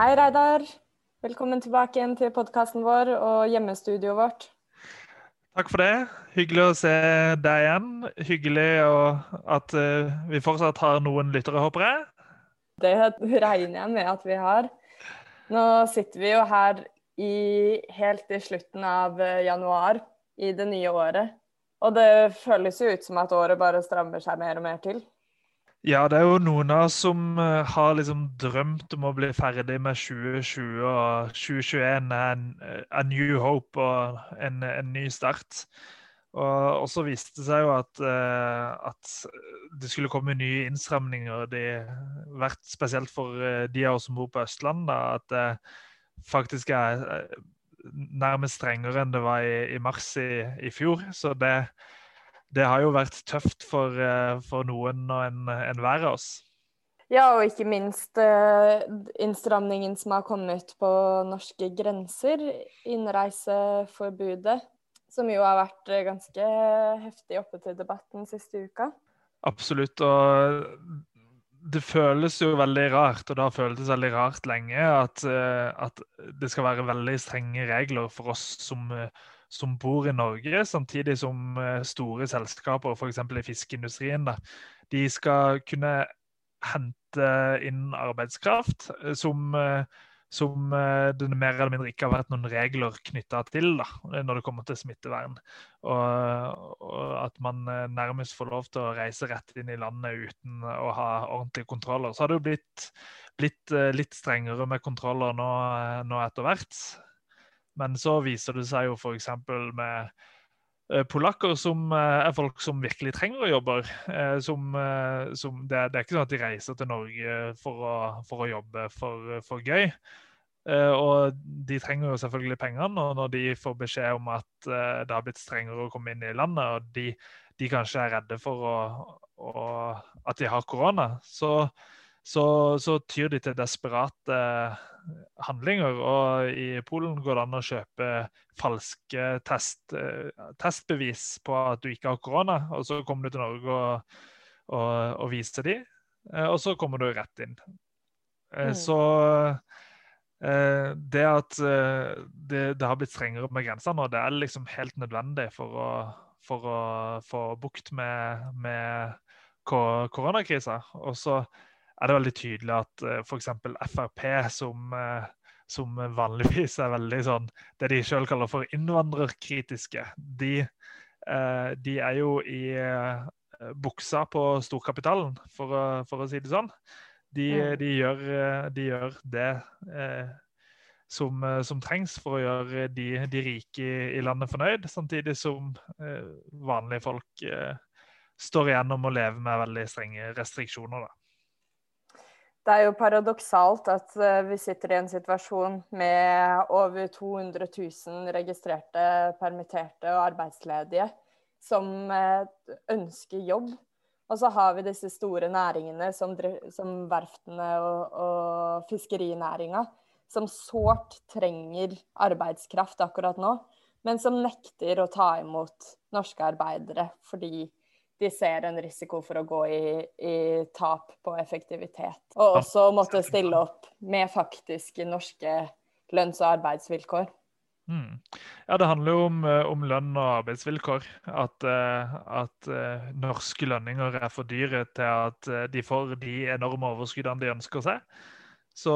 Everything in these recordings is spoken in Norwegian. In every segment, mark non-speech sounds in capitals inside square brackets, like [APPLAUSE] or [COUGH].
Hei, Reidar. Velkommen tilbake igjen til podkasten vår og hjemmestudioet vårt. Takk for det. Hyggelig å se deg igjen. Hyggelig at eh, vi fortsatt har noen lyttere, håper jeg. Det regner jeg med at vi har. Nå sitter vi jo her i, helt i slutten av eh, januar i det nye året. Og det føles jo ut som at året bare strammer seg mer og mer til. Ja, det er jo noen av oss som uh, har liksom drømt om å bli ferdig med 2020, og 2021 er en, a new hope og en, en ny start. Og, så viste det seg jo at, uh, at, det skulle komme nye innstramninger. De, vært spesielt for uh, de av oss som bor på Østlandet, at det faktisk er nærmest strengere enn det var i, i mars i, i fjor. Så det, det har jo vært tøft for, eh, for noen og enhver av oss. Ja, og ikke minst uh, innstramningen som har kommet på norske grenser. Innreiseforbudet, som jo har vært eh, ganske heftig oppe til debatten siste uka. Absolutt. Og det føles jo veldig rart, og det har føltes veldig rart lenge, at, at det skal være veldig strenge regler for oss som som bor i Norge, samtidig som eh, store selskaper, f.eks. i fiskeindustrien, da, de skal kunne hente inn arbeidskraft eh, som, eh, som det mer eller mindre ikke har vært noen regler knytta til da, når det kommer til smittevern. Og, og, at man nærmest får lov til å reise rett inn i landet uten å ha ordentlige kontroller. Så har det jo blitt, blitt litt strengere med kontroller nå, nå etter hvert. Men så viser det seg jo f.eks. med eh, polakker som eh, er folk som virkelig trenger jobber. jobbe. som, som det, det, er ikke sånn at de reiser til Norge for å, for å jobbe for, for, gøy. Og de trenger jo selvfølgelig pengene, og når de får beskjed om at det har blitt strengere å komme inn i landet, og de, de kanskje er redde for å, å, at de har korona, så, så, så tyr de til desperate handlinger. Og i Polen går det an å kjøpe falske test, eh, testbevis på at du ikke har korona. Og så kommer du til Norge og, og, og viser de, eh, og så kommer du rett inn. Eh, mm. Så det at det, det, har blitt strengere med grenser nå, det er liksom helt nødvendig for å, for å få bukt med, med koronakrisa. Og så er det veldig tydelig at uh, f.eks. Frp, som, uh, som, vanligvis er veldig sånn det de sjøl kaller for innvandrerkritiske, de, uh, de er jo i buksa på storkapitalen, for, for, å si det sånn. De, de, gjør, de gjør, det som, som, trengs for å gjøre de, de rike i, i, landet fornøyd, samtidig som vanlige folk står igjennom og å leve med veldig strenge restriksjoner. Da. Det er jo paradoksalt at eh, vi sitter i en situasjon med over 200 000 registrerte permitterte og arbeidsledige som eh, ønsker jobb. Og så har vi disse store næringene som, som verftene og, og fiskerinæringa, som sårt trenger arbeidskraft akkurat nå, men som nekter å ta imot norske arbeidere fordi de ser en risiko for å gå i, i, tap på effektivitet. Og også måtte stille opp med faktiske norske lønns- og arbeidsvilkår. Mm. Ja, det handler jo om, eh, om, lønn og arbeidsvilkår. At, eh, at, eh, norske lønninger er for dyre til at de får de enorme overskuddene de ønsker seg. Så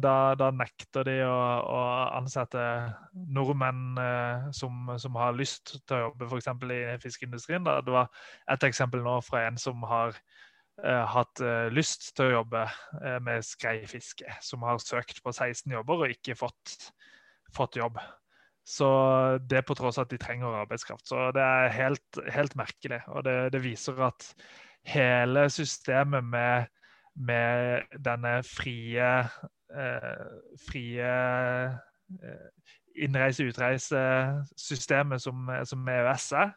da, da nekter de å, å ansette nordmenn eh, som, som, har lyst til å jobbe f.eks. i fiskeindustrien. Da. Det var et eksempel nå fra en som har eh, hatt eh, lyst til å jobbe eh, med skreifiske. Som har søkt på 16 jobber og ikke fått, fått jobb. Så det på tross av at de trenger arbeidskraft. Så det er helt, helt merkelig. Og det, det viser at hele systemet med med denne frie, eh, frie eh, innreise-utreise-systemet som, som, EØS er.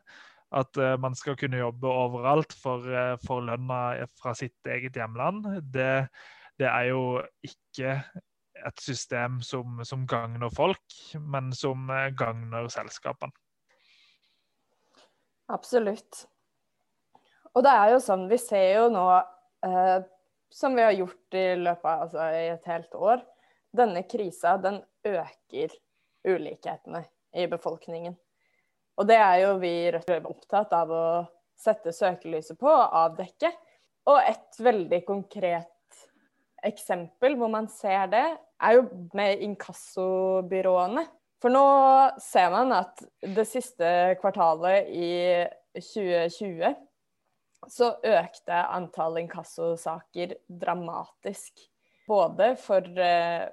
At uh, man skal kunne jobbe overalt for, uh, for, lønna fra sitt eget hjemland. Det, det er jo ikke et system som, som gagner folk, men som gagner selskapene. Absolutt. Og det er jo sånn, vi ser jo nå uh, som vi har gjort i løpet av altså, i et helt år, denne krisa den øker ulikhetene i befolkningen. Og det er jo vi Rødt opptatt av å sette søkelyset på og avdekke. Og et veldig konkret eksempel hvor man ser det, er jo med inkassobyråene. For nå ser man at det siste kvartalet i 2020 så økte antall inkassosaker dramatisk. Både for eh,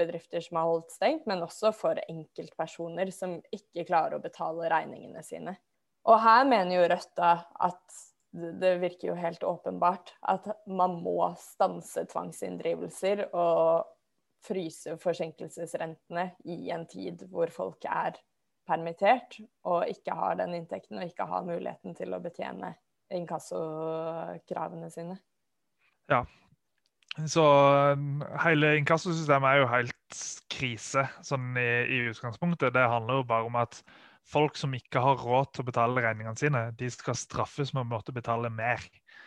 bedrifter som har holdt stengt, men også for enkeltpersoner som ikke klarer å betale regningene sine. Og her mener jo Rødt at det virker jo helt åpenbart at man må stanse tvangsinndrivelser og fryse forsinkelsesrentene i en tid hvor folk er permittert og ikke har den inntekten og ikke har muligheten til å betjene inkassokravene sine. Ja. Så um, hele inkassosystemet er jo helt krise sånn i, i utgangspunktet. Det handler jo bare om at folk som ikke har råd til å betale regningene sine, de skal straffes med å måtte betale mer.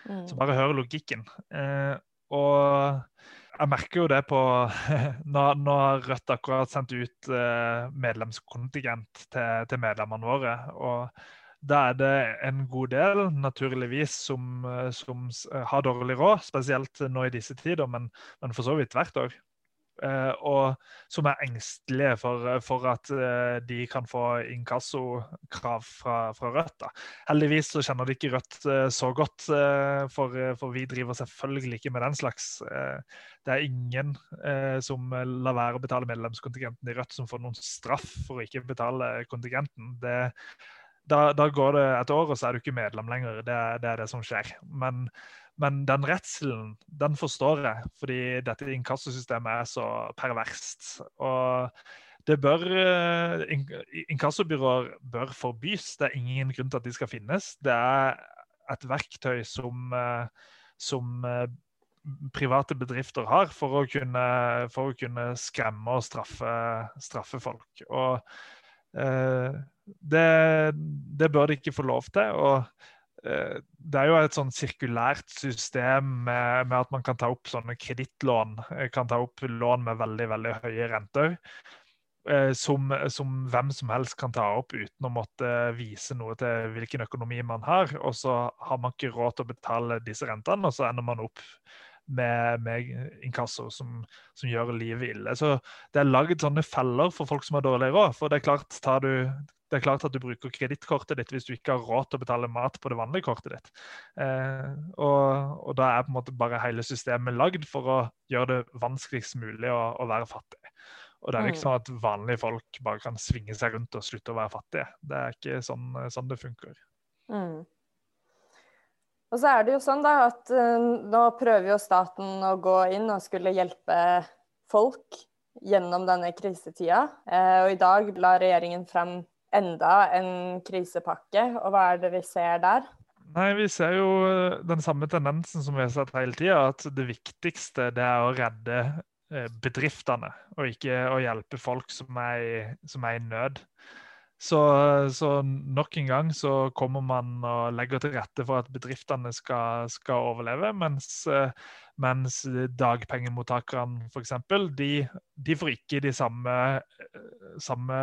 Mm. Så bare hør logikken. Eh, og jeg merker jo det på [LAUGHS] Nå har Rødt akkurat sendt ut eh, medlemskontingent til, til, medlemmene våre. og da er det en god del, naturligvis, som, eh, som har dårlig råd, spesielt nå i disse tider, men, men for så vidt hvert år. Eh, og som er engstelige for, for at eh, de kan få inkassokrav fra, fra Rødt. Da. Heldigvis så kjenner de ikke Rødt eh, så godt, for, for, vi driver selvfølgelig ikke med den slags. Det er ingen som lar være å betale medlemskontingenten i Rødt som får noen straff for å ikke betale kontingenten. Det, da, da, går det et år, og så er du ikke medlem lenger. Det, det er det som skjer. Men men den redselen, den forstår jeg, fordi dette inkassosystemet er så perverst. Og det bør eh, Inkassobyråer bør forbys. Det er ingen grunn til at de skal finnes. Det er et verktøy som, eh, som eh, private bedrifter har for å kunne, for å kunne skremme og straffe, straffe folk. Og eh, det, det, bør de ikke få lov til. og Eh, det er jo et sånn sirkulært system med, med, at man kan ta opp sånne kredittlån. Eh, kan ta opp lån med veldig veldig høye renter. Eh, som, som, hvem som helst kan ta opp uten å måtte vise noe til hvilken økonomi man har. Og så har man ikke råd til å betale disse rentene, og så ender man opp med, med inkasso som, som, gjør livet ille. Så det er lagd sånne feller for folk som har dårlig råd. For det er klart, tar du det er klart at du bruker kredittkortet ditt hvis du ikke har råd til å betale mat på det vanlige kortet ditt. Eh, og, og, da er på en måte bare hele systemet lagd for å gjøre det vanskeligst mulig å, å være fattig. Og det er ikke mm. sånn at vanlige folk bare kan svinge seg rundt og slutte å være fattige. Det er ikke sånn, sånn det funker. Mm. Og så er det jo sånn da at uh, nå prøver jo staten å gå inn og skulle hjelpe folk gjennom denne krisetida. Uh, og i dag la regjeringen frem enda en krisepakke, og hva er det vi ser der? Nei, Vi ser jo eh, den samme tendensen som vi har sett hele tida, at det viktigste det er å redde eh, bedriftene, og ikke å hjelpe folk som er som er i nød. Så, så, nok en gang så kommer man og legger til rette for at bedriftene skal, skal overleve, mens, eh, mens dagpengemottakerne f.eks. De, de får ikke de samme, samme,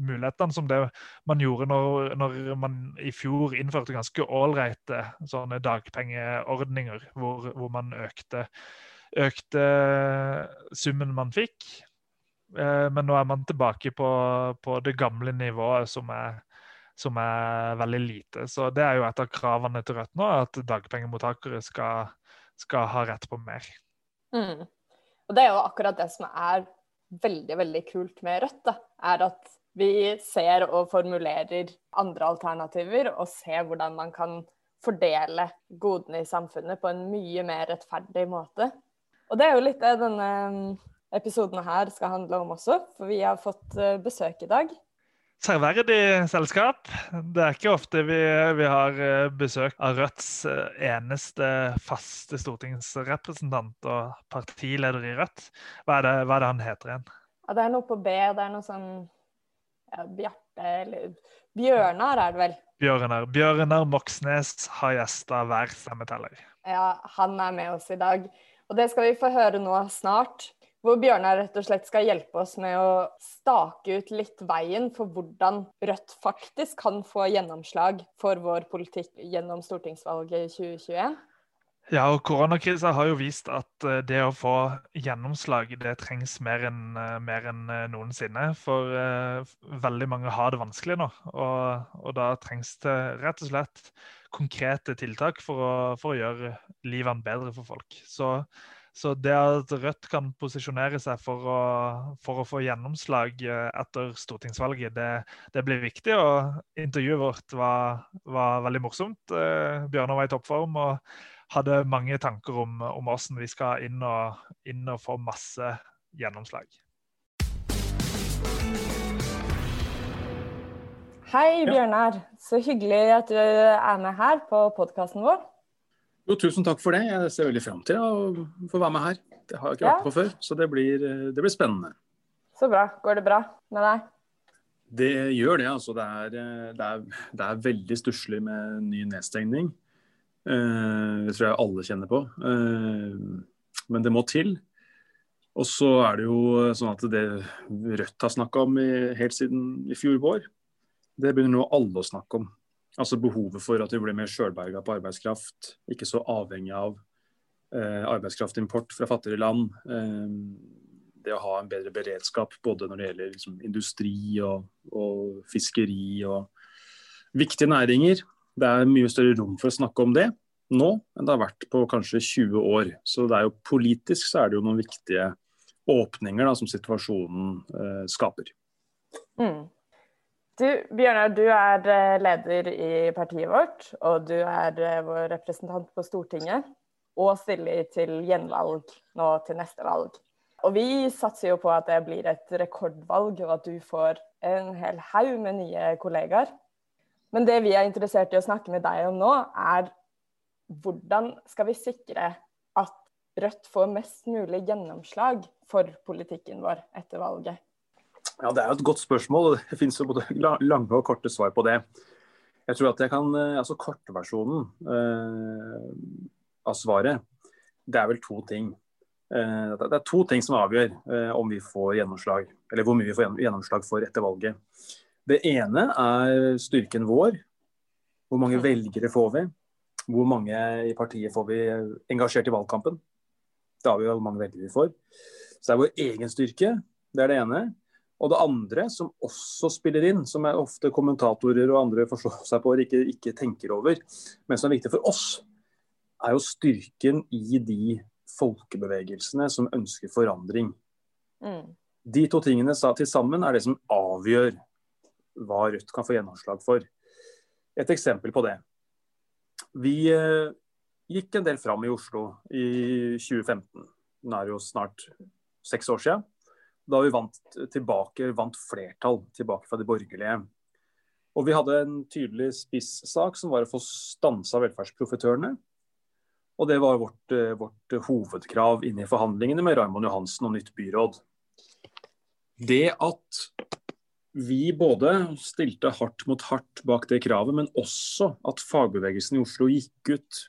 mulighetene som det man gjorde når, når man i fjor innførte ganske ålreite sånne dagpengeordninger, hvor, hvor man økte, økte summen man fikk. Eh, men nå er man tilbake på, på det gamle nivået, som er, som er, veldig lite. Så det er jo et av kravene til Rødt nå, at dagpengemottakere skal, skal ha rett på mer. Mm. Og det er jo akkurat det som er veldig, veldig kult med Rødt, da, er at vi ser og formulerer andre alternativer, og ser hvordan man kan fordele godene i samfunnet på en mye mer rettferdig måte. Og det er jo litt det denne episodene her skal handle om også, for vi har fått eh, besøk i dag. Serverdig selskap. Det er ikke ofte vi, vi, har eh, besøk av Rødts eh, eneste faste stortingsrepresentant og partileder i Rødt. Hva er det, hva er det han heter igjen? Ja, det er noe på B. Det er noe sånn ja, Bjarte eller Bjørnar er det vel? Bjørnar. Bjørnar Moxnes har gjester hver stemmeteller. Ja, han er med oss i dag. Og det skal vi få høre nå snart hvor Bjørnar rett og slett skal hjelpe oss med å stake ut litt veien for hvordan Rødt faktisk kan få gjennomslag for vår politikk gjennom stortingsvalget i 2021. Ja, og Koronakrisa har jo vist at eh, det å få gjennomslag det trengs mer enn eh, mer enn eh, noensinne. For uh, veldig mange har det vanskelig nå. Og, og, da trengs det rett og slett konkrete tiltak for å, for å gjøre livene bedre for folk. Så så det at Rødt kan posisjonere seg for å, for å få gjennomslag eh, etter stortingsvalget, det, det, blir viktig. Og intervjuet vårt var, var veldig morsomt. Eh, Bjørnar var i toppform og hadde mange tanker om, om hvordan vi skal inn og, inn og få masse gjennomslag. Hei, Bjørnar. Så hyggelig at du er med her på podkasten vår. Jo, tusen takk for det. Jeg ser veldig fram til å få være med her. Det har jeg ikke vært på før, så det blir, det blir, spennende. Så bra. Går det bra med deg? Det gjør det. altså. Det er, det er, det er veldig stusslig med ny nedstengning. Eh, det tror jeg alle kjenner på. Eh, men det må til. Og så er det jo sånn at det Rødt har snakka om helt siden i fjor vår, det begynner nå alle å snakke om. Altså behovet for at vi blir mer sjølberga på arbeidskraft. Ikke så avhengig av eh, arbeidskraftimport fra fattigere land. Eh, det å ha en bedre beredskap både når det gjelder liksom, industri og, og, fiskeri og viktige næringer. Det er mye større rom for å snakke om det nå enn det har vært på kanskje 20 år. Så det er jo politisk så er det jo noen viktige åpninger da, som situasjonen eh, skaper. Mm. Du, Bjørnar, du er eh, leder i partiet vårt, og du er eh, vår representant på Stortinget. Og stiller til gjenvalg nå til neste valg. Og vi satser jo på at det blir et rekordvalg, og at du får en hel haug med nye kollegaer. Men det vi er interessert i å snakke med deg om nå, er hvordan skal vi sikre at Rødt får mest mulig gjennomslag for politikken vår etter valget? Ja, Det er jo et godt spørsmål. Det finnes jo både lange og korte svar på det. Jeg tror at jeg kan, eh, altså Kortversjonen eh, av svaret, det er vel to ting. Eh, det er to ting som avgjør eh, om vi får gjennomslag, eller hvor mye vi får gjennomslag for etter valget. Det ene er styrken vår. Hvor mange velgere får vi? Hvor mange i partiet får vi engasjert i valgkampen? Det avgjør hvor mange velgere vi får. Så det er vår egen styrke. Det er det ene. Og det andre som også spiller inn, som er ofte kommentatorer og andre forstår seg på og ikke, ikke, tenker over, men som er viktig for oss, er jo styrken i de folkebevegelsene som ønsker forandring. Mm. De to tingene til sammen er det som avgjør hva Rødt kan få gjennomslag for. Et eksempel på det. Vi eh, gikk en del fram i Oslo i 2015. Nå er det jo snart seks år siden da vi vant tilbake, vant flertall tilbake fra de borgerlige. Og vi hadde en tydelig spissak som var å få stansa velferdsprofitørene. Og det var vårt, eh, vårt hovedkrav inne i forhandlingene med Raymond Johansen og nytt byråd. Det at vi både stilte hardt mot hardt bak det kravet, men også at fagbevegelsen i Oslo gikk ut,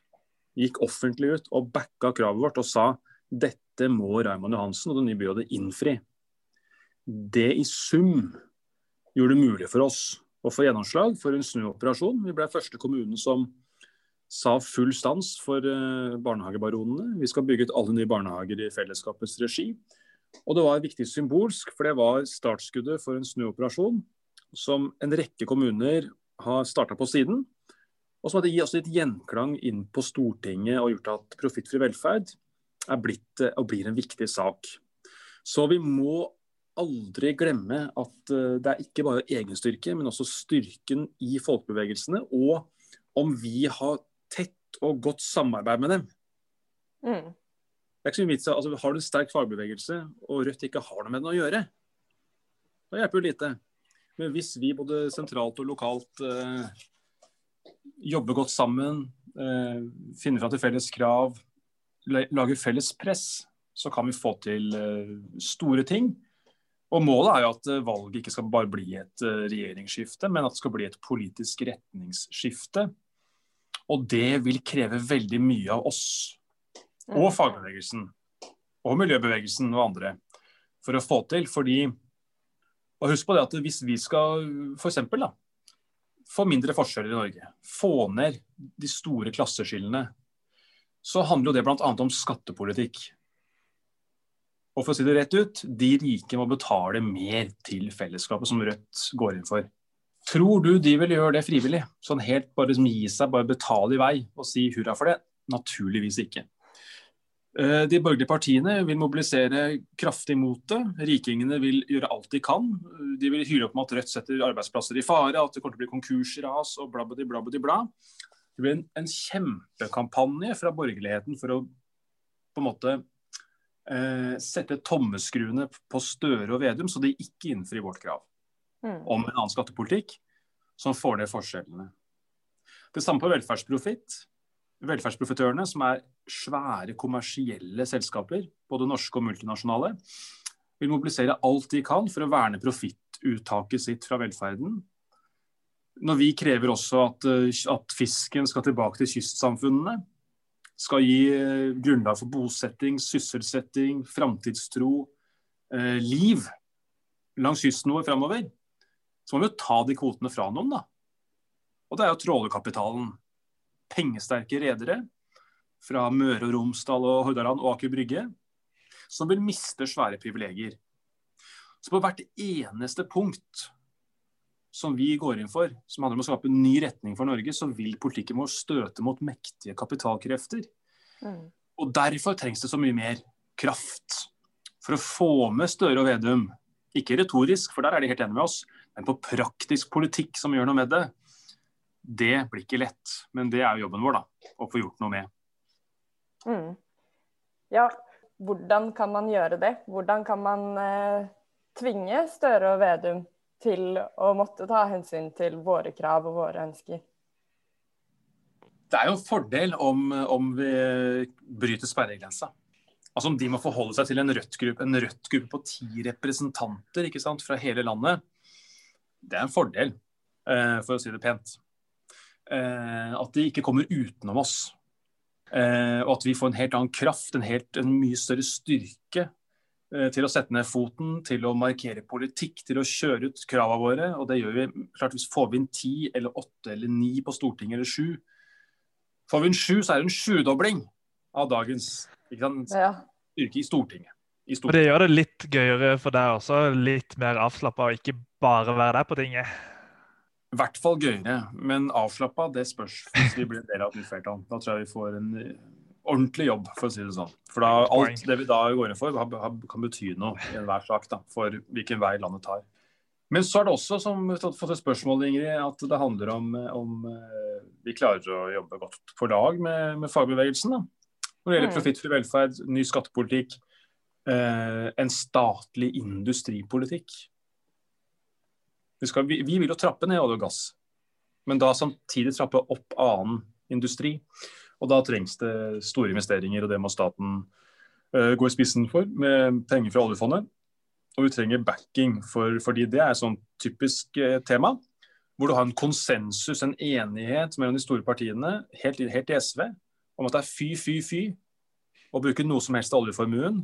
gikk offentlig ut og backa kravet vårt og sa dette må Raymond Johansen og det nye byrådet innfri. Det i sum gjorde det mulig for oss å få gjennomslag for en snuoperasjon. Vi ble første kommunen som sa full stans for eh, barnehagebaronene. Vi skal bygge ut alle nye barnehager i fellesskapets regi. Og det var viktig symbolsk, for det var startskuddet for en snuoperasjon som en rekke kommuner har starta på siden. Og som hadde gitt også litt gjenklang inn på Stortinget og gjort at profittfri velferd er blitt og blir en viktig sak. Så vi må aldri glemme at eh, det er ikke bare egenstyrke, men også styrken i folkebevegelsene. Og om vi har tett og godt samarbeid med dem. Mm. Det er ikke så vits, altså, Har du en sterk fagbevegelse, og Rødt ikke har noe med den å gjøre, da hjelper jo lite. Men hvis vi både sentralt og lokalt eh, jobber godt sammen, eh, finner fram til felles krav, lager felles press, så kan vi få til eh, store ting. Og Målet er jo at eh, valget ikke skal bare bli et eh, regjeringsskifte, men at det skal bli et politisk retningsskifte. Og det vil kreve veldig mye av oss og mm. fagbevegelsen og miljøbevegelsen og andre. for å få til. fordi og Husk på det at hvis vi skal for eksempel, da, få mindre forskjeller i Norge, få ned de store klasseskillene, så handler jo det bl.a. om skattepolitikk. Og for å si det rett ut, de rike må betale mer til fellesskapet, som Rødt går inn for. Tror du de vil gjøre det frivillig? Sånn helt bare som gi seg, bare betale i vei og si hurra for det? Naturligvis ikke. Eh, de borgerlige partiene vil mobilisere kraftig mot det. Rikingene vil gjøre alt de kan. De vil hyle opp med at Rødt setter arbeidsplasser i fare, at det kommer til å bli konkursras og blabbedi, blabbedi, bla. Det blir en, kjempekampanje fra borgerligheten for å på en måte sette tommeskruene på Støre og Vedum, så de ikke innfrir vårt krav mm. om en annen skattepolitikk som får ned forskjellene. Det samme på velferdsprofitt velferdsprofitørene, som er svære kommersielle selskaper, både norske og multinasjonale, vil mobilisere alt de kan for å verne profittuttaket sitt fra velferden. Når vi krever også at, eh, at fisken skal tilbake til kystsamfunnene, skal gi eh, grunnlag for bosetting, sysselsetting, framtidstro, eh, liv langs kysten vår framover, så må vi jo ta de kvotene fra noen, da. Og det er jo trålerkapitalen pengesterke redere fra Møre og Romsdal og Hordaland og Aker Brygge, som vil miste svære privilegier. Så på hvert eneste punkt som vi går inn for, som handler om å skape en ny retning for Norge, så vil politikken vår støte mot mektige kapitalkrefter. Mm. Og Derfor trengs det så mye mer kraft. For å få med Støre og Vedum, ikke retorisk, for der er de helt enige med oss, men på praktisk politikk som gjør noe med det, det blir ikke lett, men det er jo jobben vår, da. Å få gjort noe med. Mm. Ja, hvordan kan man gjøre det? Hvordan kan man eh, tvinge Støre og Vedum til å måtte ta hensyn til våre krav og våre ønsker? Det er jo en fordel om, om vi bryter sperregrensa. Altså Om de må forholde seg til en Rødt-gruppe en Rødt gruppe på ti representanter ikke sant, fra hele landet. Det er en fordel, eh, for å si det pent. Eh, at de ikke kommer utenom oss. Eh, og at vi får en helt annen kraft, en, helt, en mye større styrke til å sette ned foten, til å markere politikk, til å kjøre ut kravene våre. Og det gjør vi klart hvis får vi inn ti eller åtte eller ni på Stortinget eller sju. Får vi inn sju, så er det en sjudobling av dagens ja. yrke i Stortinget. I Stortinget. Og det gjør det litt gøyere for deg også, litt mer avslappa og ikke bare være der på tinget? I hvert fall gøyere, men avslappa, det spørs hvis vi blir en del av et nytt flertall. Da tror jeg vi får en eh, ordentlig jobb, for å si det sånn. For da, alt det vi da går inn for, kan bety noe i enhver sak da, for hvilken vei landet tar. Men så er det også, som vi har fått et spørsmål, Ingrid, at det handler om, om eh, vi klarer å jobbe godt på lag med, med fagbevegelsen. Da. Når det gjelder mm. profittfri velferd, ny skattepolitikk, eh, en statlig industripolitikk. Vi, skal, vi, vi vil jo trappe ned olje og gass, men da samtidig trappe opp annen industri. Og da trengs det store investeringer, og det må staten uh, gå i spissen for med penger fra oljefondet. Og vi trenger backing, for, fordi det er et sånn typisk uh, tema. Hvor du har en konsensus, en enighet mellom de store partiene, helt, helt i SV, om at det er fy, fy, fy å bruke noe som helst av oljeformuen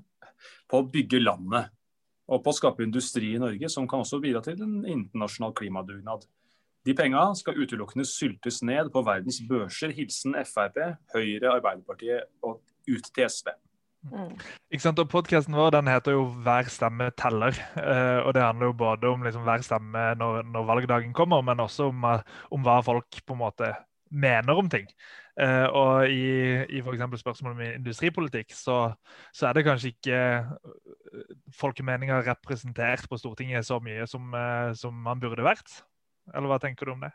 på å bygge landet og på å skape industri i Norge som kan også bidra til en internasjonal klimadugnad. De penga skal utelukkende syltes ned på verdens børser. Hilsen Frp, Høyre, Arbeiderpartiet og ut til SV. Mm. Ikke sant, og Podkasten vår den heter jo 'Hver stemme teller'. Uh, og Det handler jo både om liksom, hver stemme når, når, valgdagen kommer, men også om, uh, om hva folk på en måte mener om ting. Uh, og i, i f.eks. spørsmålet om industripolitikk, så, så, er det kanskje ikke folkemeninger representert på Stortinget så mye som, som, man burde vært. Eller hva tenker du om det?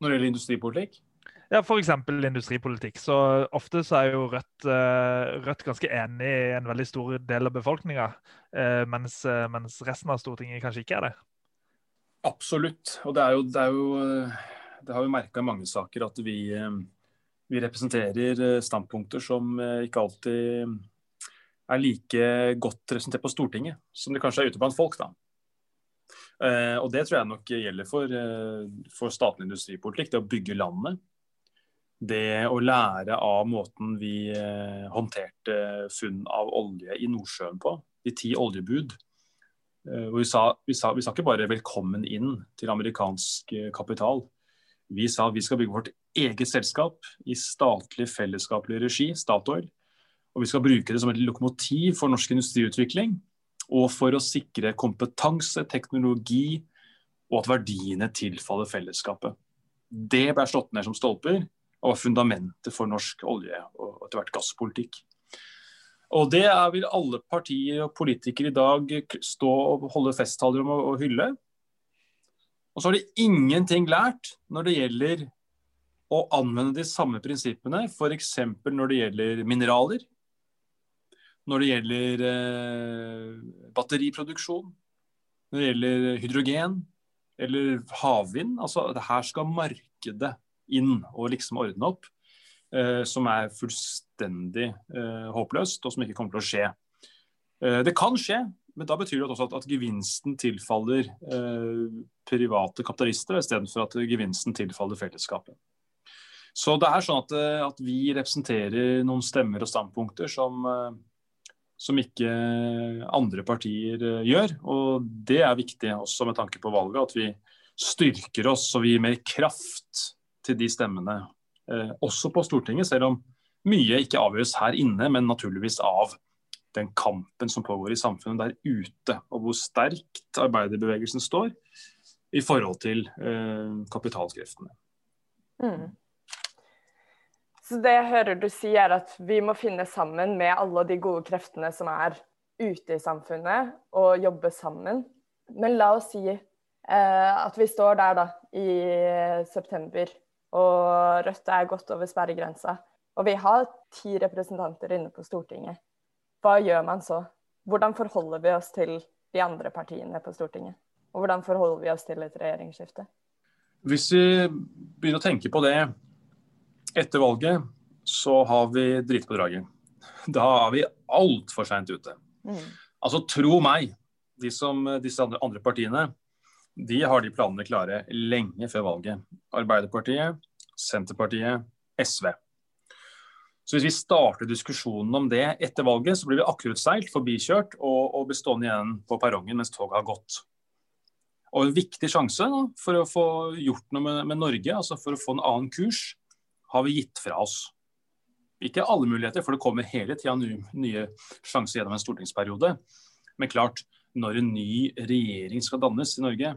Når det gjelder industripolitikk? Ja, f.eks. industripolitikk. Så ofte så er jo Rødt, Rødt, ganske enig i en veldig stor del av befolkninga, mens, mens, resten av Stortinget kanskje ikke er det. Absolutt. Og det jo, det jo det har vi merka i mange saker at vi vi representerer eh, standpunkter som eh, ikke alltid er like godt representert på Stortinget som de kanskje er ute blant folk. da. Eh, og Det tror jeg nok gjelder for, for statlig industripolitikk. Det å bygge landet. Det å lære av måten vi håndterte funn av olje i Nordsjøen på. De ti oljebud. Vi sa, vi, sa, vi sa ikke bare 'velkommen inn' til amerikansk kapital. Vi sa vi skal bygge vårt eget selskap i statlig fellesskapelig regi, Statoil. Og vi skal bruke det som et lokomotiv for norsk industriutvikling. Og for å sikre kompetanse, teknologi og at verdiene tilfaller fellesskapet. Det ble slått ned som stolper og var fundamentet for norsk olje- og etter hvert gasspolitikk. Og Det er vil alle partier og politikere i dag stå og holde festtaler om å hylle. Og så har de ingenting lært når det gjelder å anvende de samme prinsippene, f.eks. når det gjelder mineraler, når det gjelder eh, batteriproduksjon, når det gjelder hydrogen eller havvind. Altså, her skal markedet inn og liksom ordne opp. Eh, som er fullstendig eh, håpløst, og som ikke kommer til å skje. Det kan skje, men da betyr det også at, at gevinsten tilfaller private kapitalister, istedenfor at gevinsten tilfaller fellesskapet. Så det er sånn at, at vi representerer noen stemmer og standpunkter som som ikke andre partier eh, gjør. Og det er viktig også med tanke på valget, at vi styrker oss og gir mer kraft til de stemmene. Eh, også på Stortinget, selv om mye ikke avgjøres her inne, men naturligvis av den kampen som pågår i samfunnet der ute, og hvor sterkt arbeiderbevegelsen står i forhold til eh, kapitalskreftene. Mm. Så det jeg hører du si, er at vi må finne sammen med alle de gode kreftene som er ute i samfunnet, og jobbe sammen. Men la oss si eh, at vi står der da i september, og Rødt er godt over sperregrensa. Og vi har ti representanter inne på Stortinget. Hva gjør man så? Hvordan forholder vi oss til de andre partiene på Stortinget? Og hvordan forholder vi oss til et regjeringsskifte? Hvis vi begynner å tenke på det etter valget så har vi dritt på draget. Da er vi altfor seint ute. Mm. Altså, tro meg, de som, disse andre, andre, partiene de har de planene klare lenge før valget. Arbeiderpartiet, Senterpartiet, SV. Så Hvis vi starter diskusjonen om det etter valget, så blir vi akterutseilt, forbikjørt og, og blir stående igjen på perrongen mens toget har gått. Og En viktig sjanse da, for å få gjort noe med, med Norge, altså for å få en annen kurs, har vi gitt fra oss. Ikke alle muligheter, for det kommer hele tida nye sjanser gjennom en stortingsperiode. Men klart, når en ny regjering skal dannes i Norge,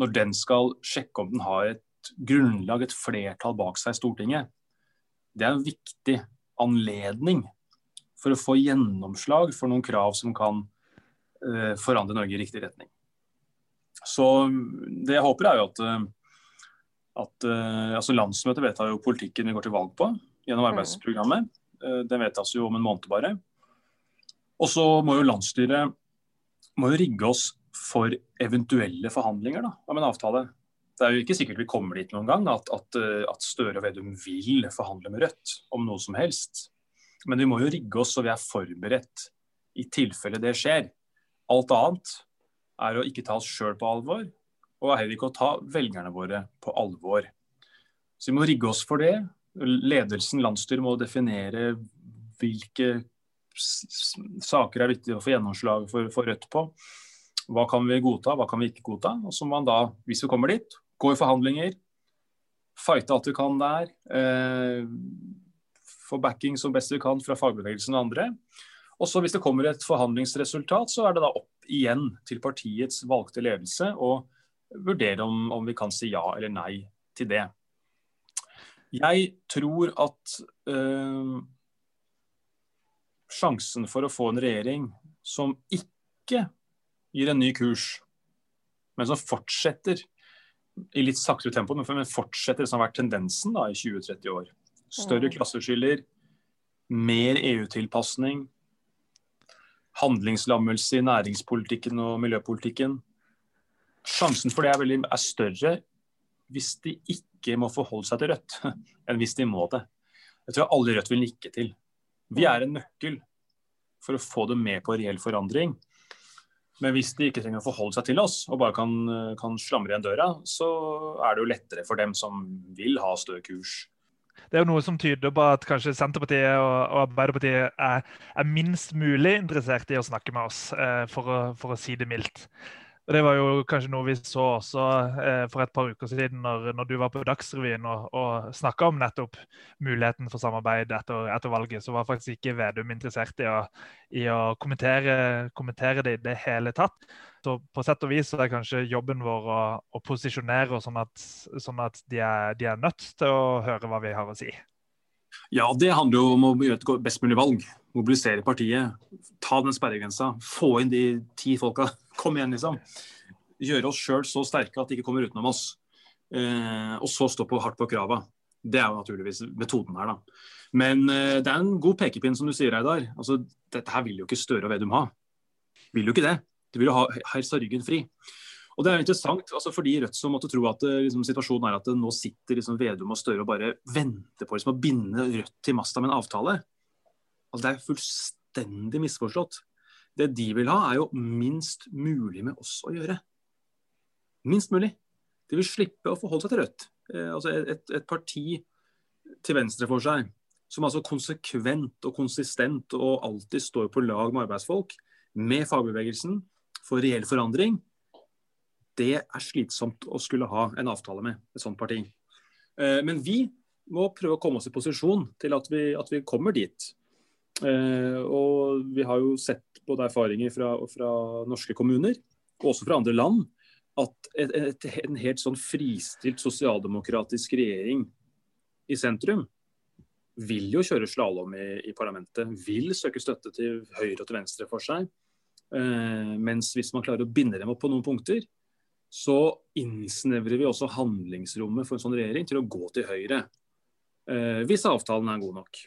når den skal sjekke om den har et grunnlag, et flertall bak seg i Stortinget, det er en viktig anledning for å få gjennomslag for noen krav som kan uh, forandre Norge i riktig retning. Så det jeg håper er jo at uh, at uh, altså Landsmøtet vedtar jo politikken vi går til valg på gjennom mm. arbeidsprogrammet. Uh, den vedtas jo om en måned bare. Og så må jo landsstyret må jo rigge oss for eventuelle forhandlinger da, om en avtale. Det er jo ikke sikkert vi kommer dit noen gang, at, at, eh, at Støre og Vedum vil forhandle med Rødt om noe som helst. Men vi må jo rigge oss så vi er forberedt i tilfelle det skjer. Alt annet er å ikke ta oss sjøl på alvor, og heller ikke å ta velgerne våre på alvor. Så vi må rigge oss for det. Ledelsen, landsstyret, må definere hvilke saker er viktige å få gjennomslag for, for, Rødt på. Hva kan vi godta, hva kan vi ikke godta. Og så må man da, hvis vi kommer dit, gå i forhandlinger. Fighte alt vi kan der. Eh, få backing som best vi kan fra fagbevegelsen og andre. Og så Hvis det kommer et forhandlingsresultat, så er det da opp igjen til partiets valgte ledelse å vurdere om, om, vi kan si ja eller nei til det. Jeg tror at øh, sjansen for å få en regjering som ikke gir en ny kurs, men som fortsetter i litt saktere tempo, men fortsetter det som har vært tendensen da, i 20-30 år. Større mm. klasseskiller, mer EU-tilpasning, handlingslammelse i næringspolitikken og miljøpolitikken sjansen for det er, veldig, er større hvis de ikke må forholde seg til Rødt, [LAUGHS] enn hvis de må det. Jeg tror alle Rødt vil nikke til. Vi er en nøkkel for å få dem med på reell forandring. Men hvis de ikke trenger å forholde seg til oss, og bare kan, kan slamre igjen døra, så er det jo lettere for dem som vil ha stø kurs. Det er jo noe som tyder på at kanskje Senterpartiet og, og Arbeiderpartiet er, er, minst mulig interessert i å snakke med oss, eh, for, å, for, å, si det mildt. Og Det var jo kanskje noe vi så også eh, for et par uker siden, når, når du var på Dagsrevyen og, og snakka om nettopp muligheten for samarbeid etter, etter, valget. Så var faktisk ikke Vedum interessert i å, i å kommentere, kommentere, det i det hele tatt. Så på sett og vis er kanskje jobben vår å, å posisjonere oss sånn at, sånn at de, er, de, er, nødt til å høre hva vi har å si. Ja, det handler jo om å gjøre et best mulig valg. Mobilisere partiet. Ta den sperregrensa. Få inn de ti folka. [LAUGHS] Kom igjen, liksom. Gjøre oss sjøl så sterke at de ikke kommer utenom oss. Eh, og så stå på hardt på krava. Det er jo naturligvis metoden her, da. Men eh, det er en god pekepinn, som du sier, Reidar. Altså, dette her vil jo ikke Støre og Vedum ha. Vil jo ikke det. De vil jo ha helst ha ryggen fri. Og det er interessant, altså fordi Rødt som måtte tro at eh, liksom, situasjonen er at det nå sitter liksom, Vedum og Støre og bare venter på liksom, å binde Rødt til masta med en avtale. Altså, det er fullstendig misforstått. Det de vil ha, er jo minst mulig med oss å gjøre. Minst mulig. De vil slippe å forholde seg til Rødt. Eh, altså et, et, parti til venstre for seg, som altså konsekvent og konsistent og alltid står på lag med arbeidsfolk, med fagbevegelsen, for reell forandring, det er slitsomt å skulle ha en avtale med et sånt parti. Eh, men vi må prøve å komme oss i posisjon til at vi, at vi kommer dit. Eh, og vi har jo sett både erfaringer fra, fra norske kommuner, og også fra andre land, at et, et, en helt sånn fristilt sosialdemokratisk regjering i sentrum vil jo kjøre slalåm i, i, parlamentet. Vil søke støtte til høyre og til venstre for seg. Eh, mens hvis man klarer å binde dem opp på noen punkter, så innsnevrer vi også handlingsrommet for en sånn regjering til å gå til høyre. Eh, hvis avtalen er god nok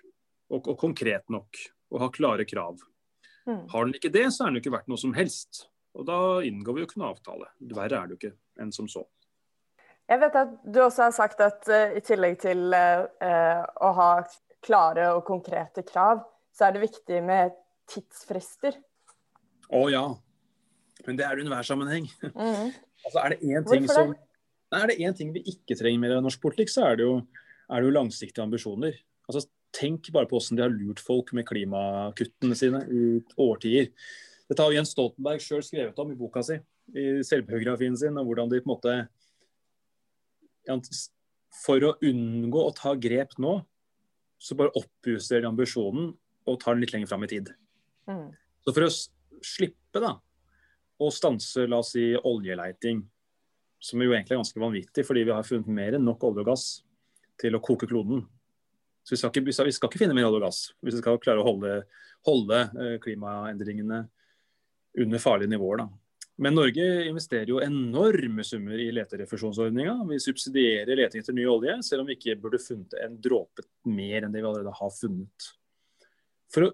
og, og konkret nok og har klare krav. Mm. Har den ikke det, så er den jo ikke verdt noe som helst. Og da inngår vi jo ikke noen avtale. Verre er det jo ikke enn som så. Jeg vet at du også har sagt at uh, i tillegg til uh, å ha klare og konkrete krav, så er det viktig med tidsfrister. Å ja. Men det er det i enhver sammenheng. Mm. Altså, er det én ting som er det én ting vi ikke trenger mer av norsk politikk, så er det jo, er det jo langsiktige ambisjoner. Altså, tenk bare på hvordan de har lurt folk med klimakuttene sine i årtier. Dette har Jens Stoltenberg sjøl skrevet om i boka si, i selvbiografien sin, og hvordan de på en måte For å unngå å ta grep nå, så bare oppjusterer de ambisjonen og tar den litt lenger fram i tid. Mm. Så for å slippe da, å stanse la oss si, oljeleiting, som jo egentlig er ganske vanvittig, fordi vi har funnet mer enn nok olje og gass til å koke kloden. Så vi skal ikke, vi skal ikke finne mer olje og gass hvis vi skal klare å holde, holde eh, klimaendringene under farlige nivåer. da. Men Norge investerer jo enorme summer i leterefusjonsordninga. Vi subsidierer leting etter ny olje, selv om vi ikke burde funnet en dråpe mer enn det vi allerede har funnet. For å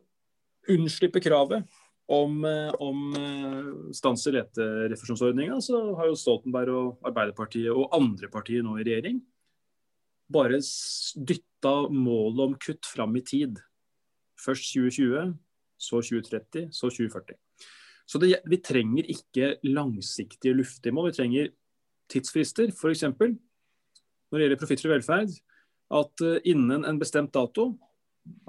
unnslippe kravet om, eh, om eh, stans i leterefusjonsordninga, så har jo Stoltenberg og Arbeiderpartiet og andre partier nå i regjering bare dytta målet om kutt fram i tid. Først 2020, så 2030, så 2040. Så det, vi trenger ikke langsiktige luftige mål, vi trenger tidsfrister. F.eks. når det gjelder profitt profittfri velferd, at eh, innen en bestemt dato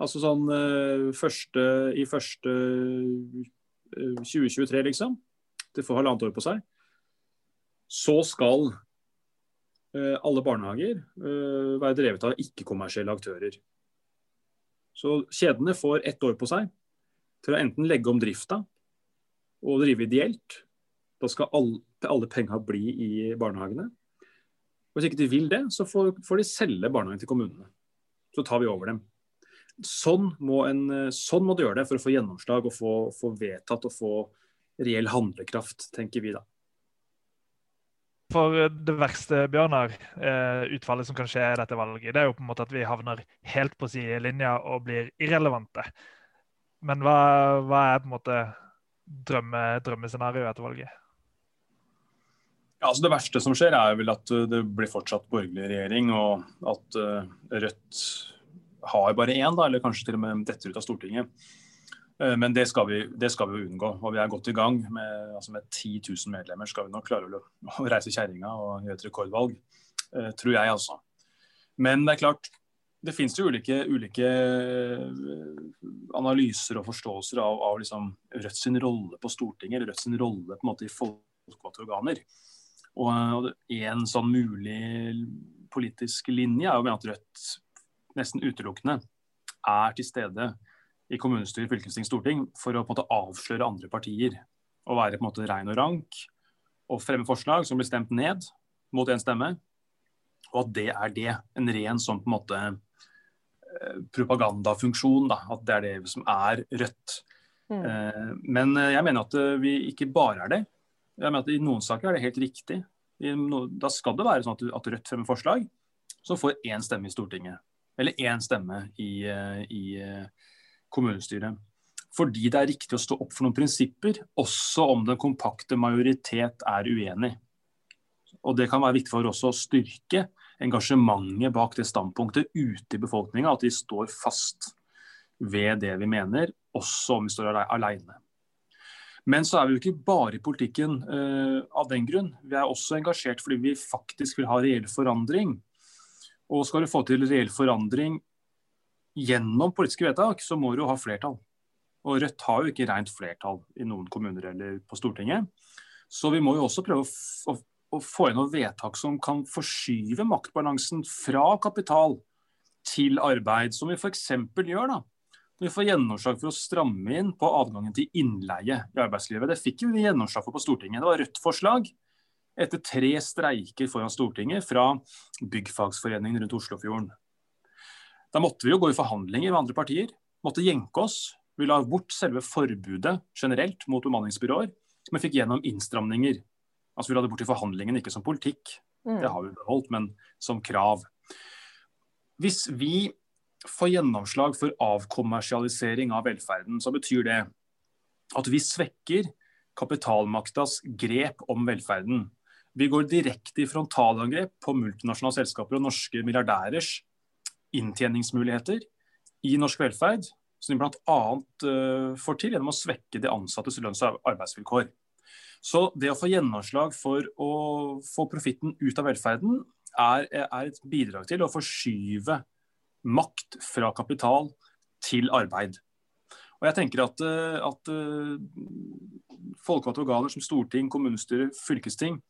Altså sånn uh, første, i første uh, eh, 2023, liksom. Det får halvannet år på seg. Så skal uh, alle barnehager være drevet av ikke-kommersielle aktører. Så kjedene får ett år på seg til å enten legge om drifta og drive ideelt. Da skal alle, alle penga bli i barnehagene. Hvis ikke de vil det, så får, får de selge barnehagen til kommunene. Så tar vi over dem. Sånn må, en, sånn må, du gjøre det for å få gjennomslag og få, få vedtatt og få reell handlekraft, tenker vi da. For det verste, Bjørnar, eh, utfallet som kan skje i dette valget, det er jo på en måte at vi havner helt på sidelinja og blir irrelevante. Men hva, hva er på en måte drømme, drømmescenarioet etter valget? Ja, altså Det verste som skjer, er vel at det blir fortsatt borgerlig regjering, og at Rødt har bare én, da, eller kanskje til og med detter ut av Stortinget. Eh, men det skal, vi, vi unngå. Og vi er godt i gang. Med, altså med 10 000 medlemmer skal vi nok klare [LAUGHS] å, reise kjerringa og gjøre et rekordvalg. Eh, tror jeg, altså. Men det er klart, det finnes jo ulike, ulike, analyser og forståelser av, av liksom Rødt sin rolle på Stortinget, eller Rødt sin rolle på en måte i folkevalgte organer. Og en sånn mulig politisk linje er jo med at Rødt nesten utelukkende er til stede i kommunestyre, fylkesting, storting for å på en måte avsløre andre partier. Og være på en måte rein og rank og fremme forslag som blir stemt ned mot én stemme. Og at det er det. En ren sånn på en måte eh, propagandafunksjon. Da. At det er det som er Rødt. Mm. Eh, men jeg mener at eh, vi ikke bare er det. Jeg mener at I noen saker er det helt riktig. Da skal det være sånn at Rødt fremmer forslag som får én stemme i Stortinget. Eller én stemme i, i kommunestyret. Fordi det er riktig å stå opp for noen prinsipper, også om den kompakte majoritet er uenig. Og Det kan være viktig for oss å styrke engasjementet bak det standpunktet ute i befolkninga. At de står fast ved det vi mener, også om vi står alene. Men så er vi jo ikke bare i politikken uh, av den grunn. Vi er også engasjert fordi vi faktisk vil ha reell forandring. Og skal du få til reell forandring gjennom politiske vedtak, så må du ha flertall. Og Rødt har jo ikke rent flertall i noen kommuner eller på Stortinget. Så vi må jo også prøve å, å få noen vedtak som kan forskyve maktbalansen fra kapital til arbeid, som vi f.eks. gjør da. Når vi får gjennomslag for å stramme inn på adgangen til innleie i arbeidslivet. Det fikk vi gjennomslag for på Stortinget. Det var Rødt-forslag etter tre streiker foran Stortinget fra byggfagsforeningen rundt Oslofjorden. Da måtte vi jo gå i forhandlinger med andre partier. Måtte jenke oss. Vi la bort selve forbudet generelt mot bemanningsbyråer, men fikk gjennom innstramninger. Altså Vi la det bort i forhandlingene, ikke som politikk. Mm. Det har vi beholdt, men som krav. Hvis vi får gjennomslag for avkommersialisering av velferden, så betyr det at vi svekker kapitalmaktas grep om velferden. Vi går direkte i frontalangrep på multinasjonale selskaper og norske milliardærers inntjeningsmuligheter i norsk velferd, som de bl.a. Uh, får til gjennom å svekke de ansattes lønns- og arbeidsvilkår. Så det å få gjennomslag for å få profitten ut av velferden, er, er, et bidrag til å forskyve makt fra kapital til arbeid. Og jeg tenker at, eh, at uh, folkevalgte organer som storting, kommunestyre, fylkesting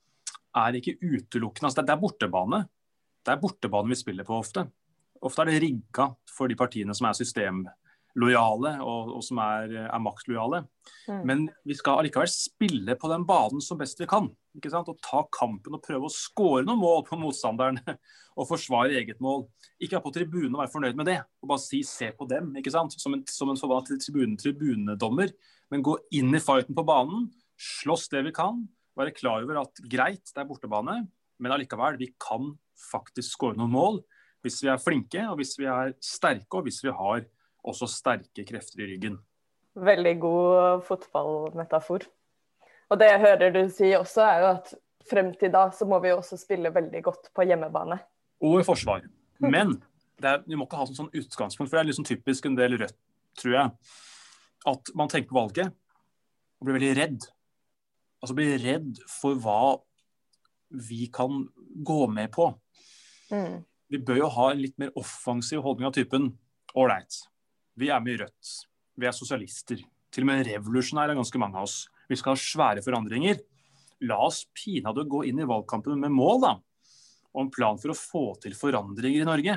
er ikke utelukkende altså Det er bortebane. Det er bortebane vi spiller på ofte. Ofte er det rigga for de partiene som er systemlojale og, og som er, er maktlojale. Mm. Men vi skal allikevel spille på den banen som best vi kan. ikke sant? Og ta kampen og prøve å skåre noen mål på motstanderen. [LAUGHS] Og forsvare eget mål. Ikke være på tribunen og være fornøyd med det. Og bare si 'se på dem', ikke sant? som en, som en forbanna tribune, tribunedommer. Men gå inn i fighten på banen. Slåss det vi kan. Være klar over at greit, det er bortebane, men allikevel, vi kan faktisk skåre noen mål. Hvis vi er flinke, og hvis vi er sterke, og hvis vi har også sterke krefter i ryggen. Veldig god fotballmetafor. Og det jeg hører du si også, er jo at frem til da så må vi også spille veldig godt på hjemmebane. Og i forsvar. Men er, vi må ikke ha sånn, sånn utgangspunkt, for det er liksom typisk en del Rødt, tror jeg, at man tenker på valget og blir veldig redd. Altså blir redd for hva vi kan gå med på. Mm vi bør jo ha en litt mer offensiv holdning av typen ålreit, vi er med i Rødt, vi er sosialister. Til og med revolusjonære er ganske mange av oss. Vi skal ha svære forandringer. La oss pinadø gå inn i valgkampen med mål, da. Og en plan for å få til forandringer i Norge.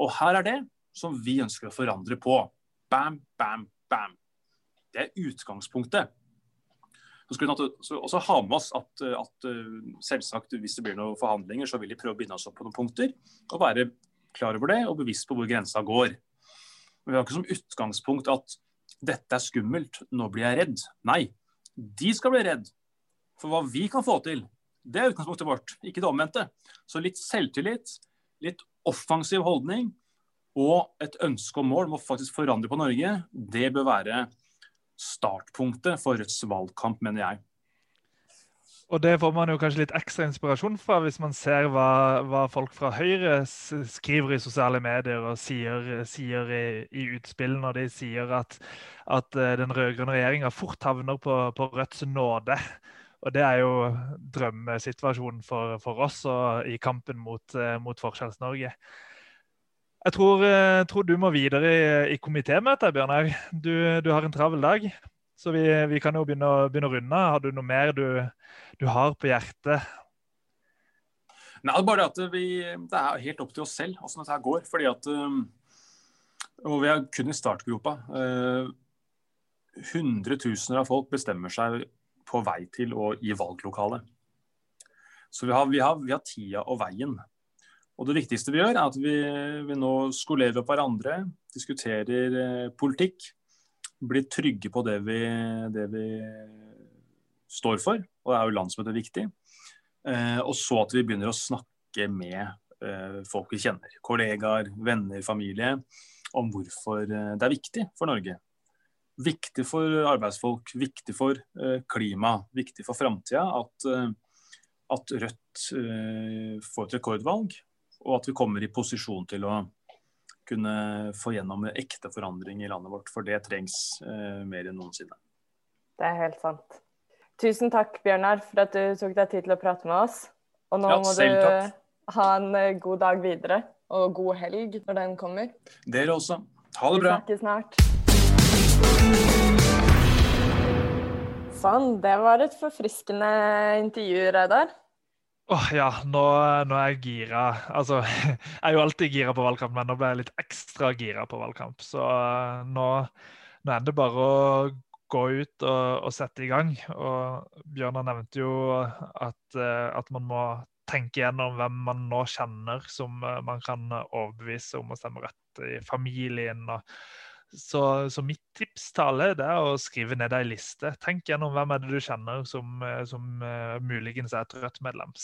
Og her er det som vi ønsker å forandre på. Bam, bam, bam. Det er utgangspunktet. Så skal vi også ha med oss at, at, eh, selvsagt hvis det blir noen forhandlinger, så vil de prøve å binde oss opp på noen punkter. Og være klar over det og bevisst på hvor grensa går. Men vi har ikke som utgangspunkt at dette er skummelt, nå blir jeg redd. Nei, de skal bli redd. For hva vi kan få til, det er utgangspunktet vårt, ikke det omvendte. Så litt selvtillit, litt offensiv holdning og et ønske og mål om å faktisk forandre på Norge, det bør være startpunktet for Rødts valgkamp, mener jeg. Og Det får man jo kanskje litt ekstra inspirasjon fra hvis man ser hva, hva folk fra Høyre skriver i sosiale medier og sier, sier i, i, utspill når de sier at, at eh, den rød-grønne regjeringa fort havner på, på, Rødts nåde. Og Det er jo drømmesituasjonen for, for oss i kampen mot, eh, mot Forskjells-Norge. Jeg tror, jeg tror, du må videre i, i komitémøtet, Bjørnar. Du, du, har en travel dag. Så vi, vi kan jo begynne, begynne, å runde. Har du noe mer du, du har på hjertet? Nei, bare at vi, Det er helt opp til oss selv hvordan dette går. fordi at, Og vi er kun i startgropa. Hundretusener av folk bestemmer seg på vei til og i valglokalet. Så vi har, vi, har, vi har, tida og veien. Og Det viktigste vi gjør, er at vi, vi nå skolerer opp hverandre, diskuterer eh, politikk. Blir trygge på det vi, det vi, står for, og det er jo landsmøtet viktig. Eh, og så at vi begynner å snakke med eh, folk vi kjenner. Kollegaer, venner, familie. Om hvorfor eh, det er viktig for Norge. Viktig for arbeidsfolk, viktig for eh, klima, viktig for framtida at, at Rødt får et rekordvalg og at vi kommer i posisjon til å kunne få gjennom ekte forandring i landet vårt. For det trengs eh, mer enn noensinne. Det er helt sant. Tusen takk, Bjørnar, for at du tok deg tid til å prate med oss. Og nå ja, må du takk. ha en eh, god dag videre, og god helg når den kommer. Dere også. Ha det bra. Vi snakkes snart. Sånn, det var et forfriskende intervju, Reidar. Åh, oh, ja, nå, nå, er jeg gira. Altså, [LAUGHS] jeg er jo alltid gira på valgkamp, men nå ble jeg litt ekstra gira på valgkamp. Så uh, nå, nå, er det bare å gå ut og, og sette i gang. Og Bjørnar nevnte jo at, uh, at, man må tenke gjennom hvem man nå kjenner som uh, man kan overbevise om å stemme rett i familien. og så, så, mitt tips til alle er å skrive ned ei liste. Tenk gjennom hvem er det du kjenner som, eh, som uh, muligens er et Rødt-medlem,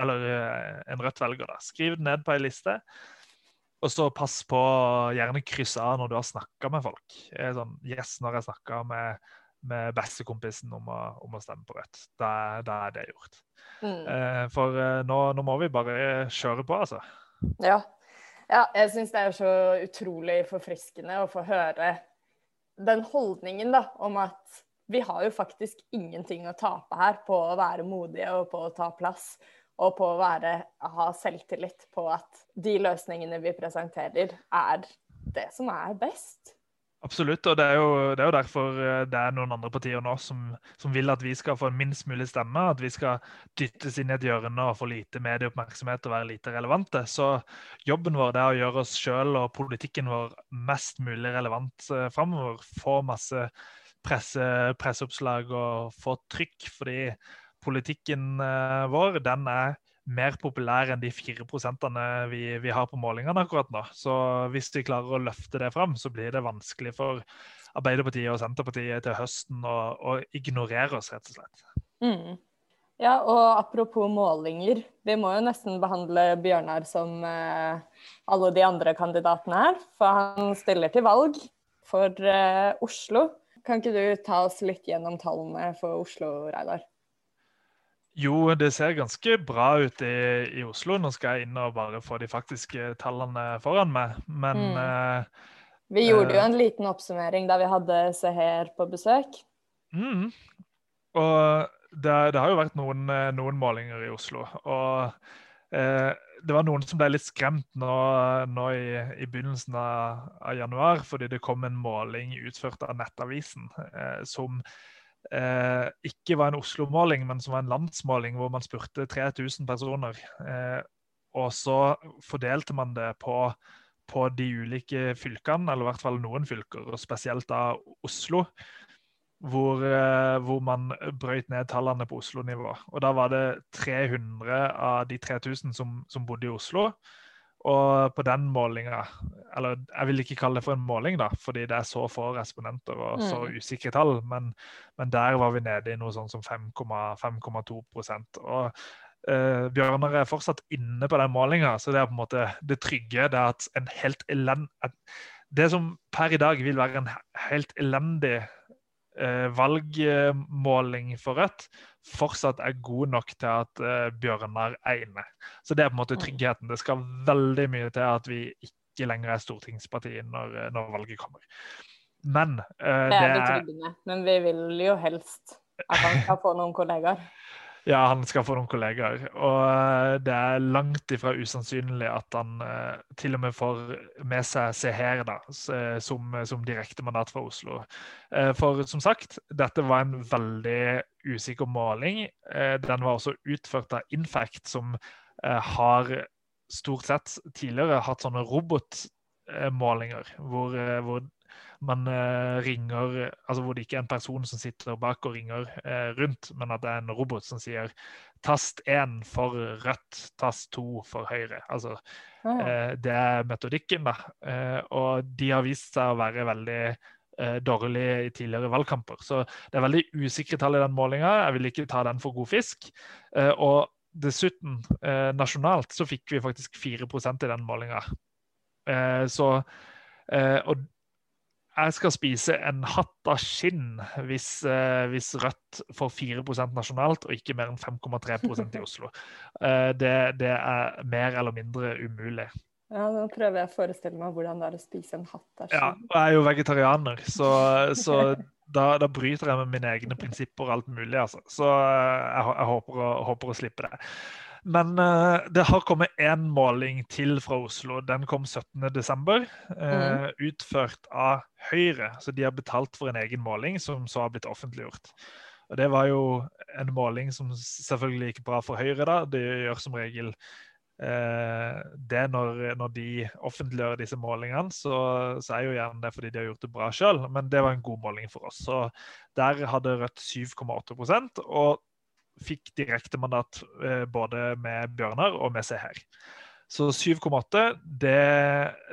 eller uh, en Rødt-velger. da. Skriv det ned på ei liste. Og så pass på å gjerne krysse av når du har snakka med folk. Sånn, yes, når jeg snakka med, med bestekompisen om å, om å, stemme på Rødt. Da, da er det gjort. Mm. Uh, for nå, nå, må vi bare kjøre på, altså. Ja, ja, jeg syns det er så utrolig forfriskende å få høre den holdningen da, om at vi har jo faktisk ingenting å tape her på å være modige og på å ta plass. Og på å være, ha selvtillit på at de løsningene vi presenterer, er det som er best. Absolutt, og det er, jo, det er, jo, derfor eh, det er noen andre partier nå som, som, vil at vi skal få en minst mulig stemme. At vi skal dyttes inn i et hjørne og få lite medieoppmerksomhet og være lite relevante. Så jobben vår er å gjøre oss sjøl og politikken vår mest mulig relevant uh, framover. Få masse presse, presseoppslag og få trykk. Fordi politikken uh, vår, den er mer populær enn de 4 prosentene vi, vi, har på målingene akkurat nå. Så hvis vi klarer å løfte det fram, så blir det vanskelig for Arbeiderpartiet og Senterpartiet til høsten å, å ignorere oss, rett og slett. Mm. Ja, og apropos målinger. Vi må jo nesten behandle Bjørnar som eh, alle de andre kandidatene her. For han stiller til valg for eh, Oslo. Kan ikke du ta oss litt gjennom tallene for Oslo, Reidar? Jo, det ser ganske bra ut i, i, Oslo. Nå skal jeg inn og bare få de faktiske tallene foran meg, men mm. uh, Vi gjorde uh, jo en liten oppsummering da vi hadde Seher på besøk. Mm. Og det, det, har jo vært noen, noen målinger i Oslo. Og uh, det var noen som ble litt skremt nå, nå i, i, begynnelsen av, av, januar, fordi det kom en måling utført av Nettavisen som eh, ikke var en Oslo-måling, men som var en landsmåling hvor man spurte 3000 personer. Eh, og så fordelte man det på, på, de ulike fylkene, eller i hvert fall noen fylker, og spesielt da Oslo. Hvor, eh, hvor man brøyt ned tallene på Oslo-nivå. Og da var det 300 av de 3000 som, som bodde i Oslo. Og på den målinga, eller jeg vil ikke kalle det for en måling, da, fordi det er så få respondenter og så mm. usikre tall, men, men, der var vi nede i noe sånn som 5,2% Og uh, Bjørnar er fortsatt inne på den målinga, så det er på en måte det trygge. Det er at en helt elend... Det som per i dag vil være en helt elendig valgmåling for Rødt, fortsatt er god nok til at uh, Bjørnar egner. Så det er på en måte mm. tryggheten. Det skal veldig mye til at vi ikke lenger er stortingsparti når, eh, når valget kommer. Men uh, Det er betryggende, men vi vil jo helst at han skal få noen kollegaer. [LAUGHS] Ja, han skal få noen kollegaer. Og eh, det er langt ifra usannsynlig at han eh, til og med får med seg Seher da, som, som direktemandat fra Oslo. Eh, for som sagt, dette var en veldig usikker måling. Eh, den var også utført av Infact, som har stort sett tidligere hatt sånne robotmålinger, hvor, hvor man eh, ringer Altså hvor det ikke er en person som sitter bak og ringer eh, rundt, men at det er en robot som sier tast 1 for rødt, tast 2 for høyre. Altså, ja. eh, det er metodikken, da. Og de har vist seg å være veldig dårlige i tidligere valgkamper. Så det er veldig usikre tall i den målinga. Jeg vil ikke ta den for god fisk. Og dessuten, nasjonalt så fikk vi faktisk 4% i den målinga. så og jeg skal spise en hatt av skinn hvis, uh, hvis Rødt får 4% nasjonalt og ikke mer enn 5,3% i Oslo. Uh, det, det, er mer eller mindre umulig. Ja, Nå prøver jeg å forestille meg hvordan det er å spise en hatt av skinn. Ja, og jeg er jo vegetarianer, så, så da, da, bryter jeg med mine egne prinsipper og alt mulig. Altså. Så uh, jeg, jeg håper, å, håper, å, slippe det. Men uh, det har kommet én måling til fra Oslo. Den kom 17.12. Uh, mm. Utført av Høyre. Så de har betalt for en egen måling, som så har blitt offentliggjort. Og Det var jo en måling som selvfølgelig gikk bra for Høyre. da. Det gjør som regel uh, det når, når, de offentliggjør disse målingene, så, så, er jo gjerne det fordi de har gjort det bra sjøl. Men det var en god måling for oss. Så der hadde Rødt 7,8% og fikk direktemandat mandat både med Bjørnar og med Seher. Så 7,8 det,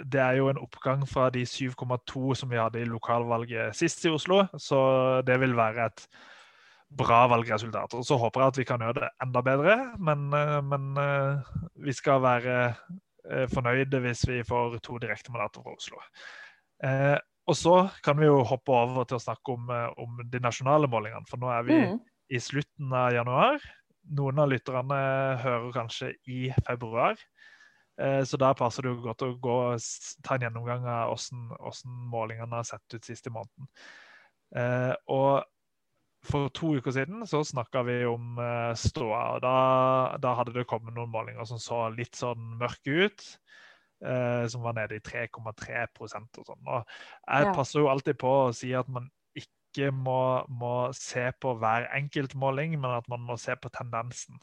det, er jo en oppgang fra de 7,2 som vi hadde i lokalvalget sist i Oslo. Så det vil være et bra valgresultat. Og så håper jeg at vi kan gjøre det enda bedre, men, eh, men eh, vi skal være fornøyde hvis vi får to direktemandater fra Oslo. og så kan vi jo hoppe over til å snakke om, om de nasjonale målingene, for nå er vi mm i slutten av januar. Noen av lytterne hører kanskje i februar. Eh, så da passer det jo godt å gå, ta en gjennomgang av hvordan, målingene har sett ut siste måneden. Eh, og for to uker siden så snakka vi om uh, ståa. og da, da, hadde det kommet noen målinger som så litt sånn mørke ut. Som var nede i 3,3 og sånn. Og jeg passer jo alltid på å si at man ikke må, må, se på hver enkelt måling, men at man må se på tendensen.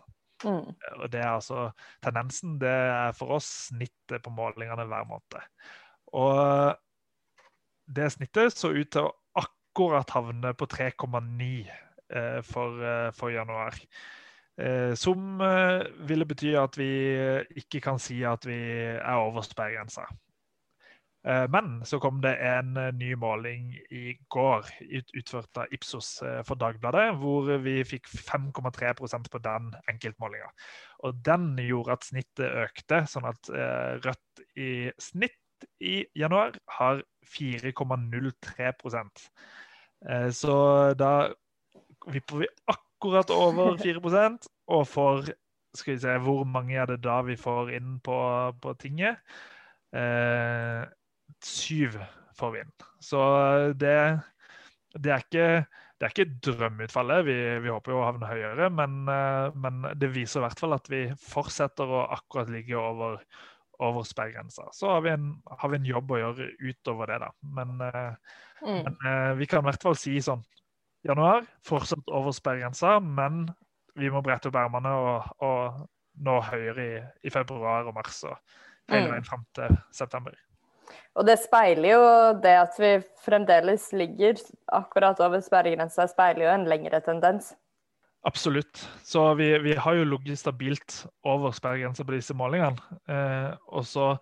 Mm. Og det er altså, Tendensen det er for oss snittet på målingene hver måned. Og det snittet så ut til å akkurat havne på 3,9 eh, for, eh, for, januar. Eh, som ville bety at vi ikke kan si at vi er over sperregrensa. Eh, men så kom det en eh, ny måling i går, utført av Ipsos eh, for Dagbladet, hvor vi fikk 5,3% på den enkeltmålinga. Og den gjorde at snittet økte, sånn at Rødt i snitt i januar har 4,03% Så da vipper vi akkurat over [LAUGHS] 4 og får skal vi se, Hvor mange er det da vi får inn på, på tinget? Eh, syv for Vind. Så det, det, er ikke, det er ikke drømmeutfallet. Vi, vi, håper jo å havne høyere, men, eh, men, det viser i hvert fall at vi fortsetter å akkurat ligge over, over sperregrensa. Så har vi, en, har vi, en, jobb å gjøre utover det, da. Men, eh, mm. men eh, vi kan i hvert fall si sånn januar, fortsatt over sperregrensa, men vi må brette opp ermene og, og, nå høyere i, i, februar og mars og hele mm. veien fram til september. Og det speiler jo det at vi fremdeles ligger akkurat over sperregrensa, speiler jo en lengre tendens. Absolutt. Så vi, vi har jo ligget stabilt over sperregrensa på disse målingene. Eh, og så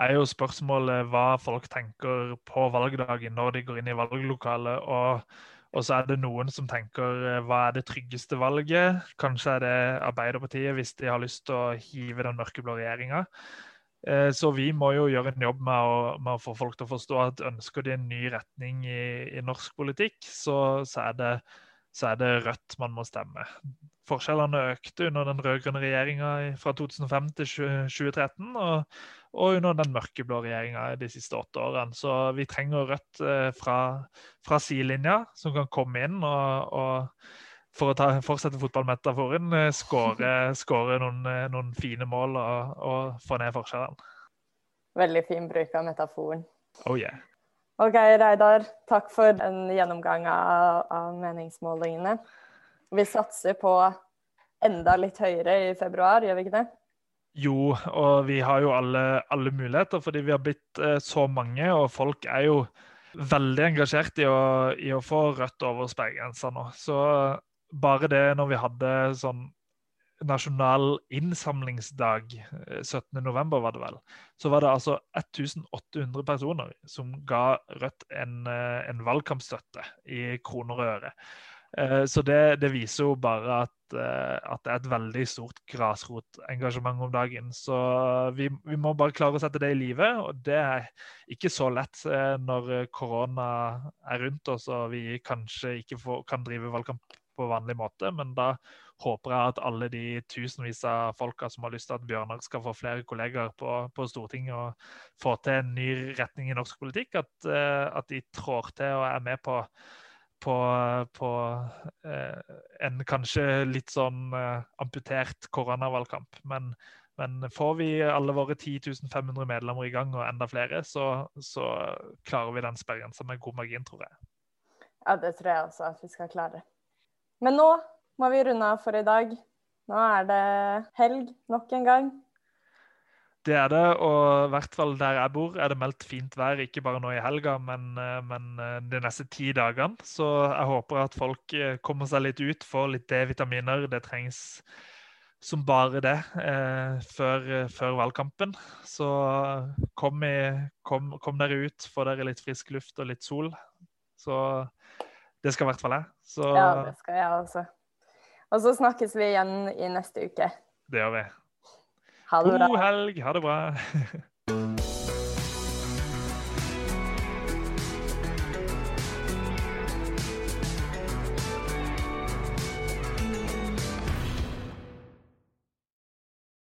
er jo spørsmålet hva folk tenker på valgdagen når de går inn i valglokalet. Og, og, så er det noen som tenker eh, hva er det tryggeste valget? Kanskje er det Arbeiderpartiet hvis de har lyst til å hive den mørkeblå regjeringa. Eh, så vi må jo gjøre en jobb med å, med å, få folk til å forstå at ønsker de en ny retning i, i norsk politikk, så, så, er det, så, er det, Rødt man må stemme. Forskjellene økte under den rød-grønne regjeringa fra 2005 til 2013, og, og under den mørkeblå regjeringa de siste åtte årene. Så vi trenger Rødt eh, fra, fra sidelinja, som kan komme inn og, og for å ta, fortsette fotballmetaforen, eh, skåre noen, eh, noen, fine mål og, og få ned forskjellene. Veldig fin bruk av metaforen. Oh yeah. OK, Reidar. Takk for en gjennomgang av, av meningsmålingene. Vi satser på enda litt høyere i februar, gjør vi ikke det? Jo, og vi har jo alle, alle muligheter, fordi vi har blitt eh, så mange, og folk er jo veldig engasjert i å, i å få rødt over sperregrensa nå. Så bare det når vi hadde sånn nasjonal innsamlingsdag, 17.11. Eh, var det vel, så var det altså 1800 personer som ga Rødt en, eh, en valgkampstøtte i kroner og øre. Eh, så det, det, viser jo bare at, at, det er et veldig stort grasrotengasjement om dagen. Så vi, vi, må bare klare å sette det i live, og det er ikke så lett når korona er rundt oss og vi kanskje ikke får, kan drive valgkamp på vanlig måte. Men da håper jeg at alle de tusenvis av folka som har lyst til at Bjørnar skal få flere kollegaer på, på Stortinget og få til en ny retning i norsk politikk, at, uh, at de trår til og er med på, på, på uh, en kanskje litt sånn uh, amputert koronavalgkamp. Men, men, får vi alle våre 10 500 medlemmer i gang og enda flere, så, så klarer vi den sperregrensa med god margin, tror jeg. Ja, det tror jeg også at vi skal klare. Men nå må vi runde av for i dag. Nå er det helg nok en gang. Det er det, og i hvert fall der jeg bor er det meldt fint vær. Ikke bare nå i helga, men, eh, men eh, de neste ti dagene. Så jeg håper at folk eh, kommer seg litt ut, får litt D-vitaminer. Det trengs som bare det eh, før, før, valgkampen. Så kom, i, kom, kom, dere ut, få dere litt frisk luft og litt sol. Så det skal i hvert fall jeg. Så... Ja, det skal jeg også. Og så snakkes vi igjen i neste uke. Det gjør vi. God helg. Ha det bra. [LAUGHS]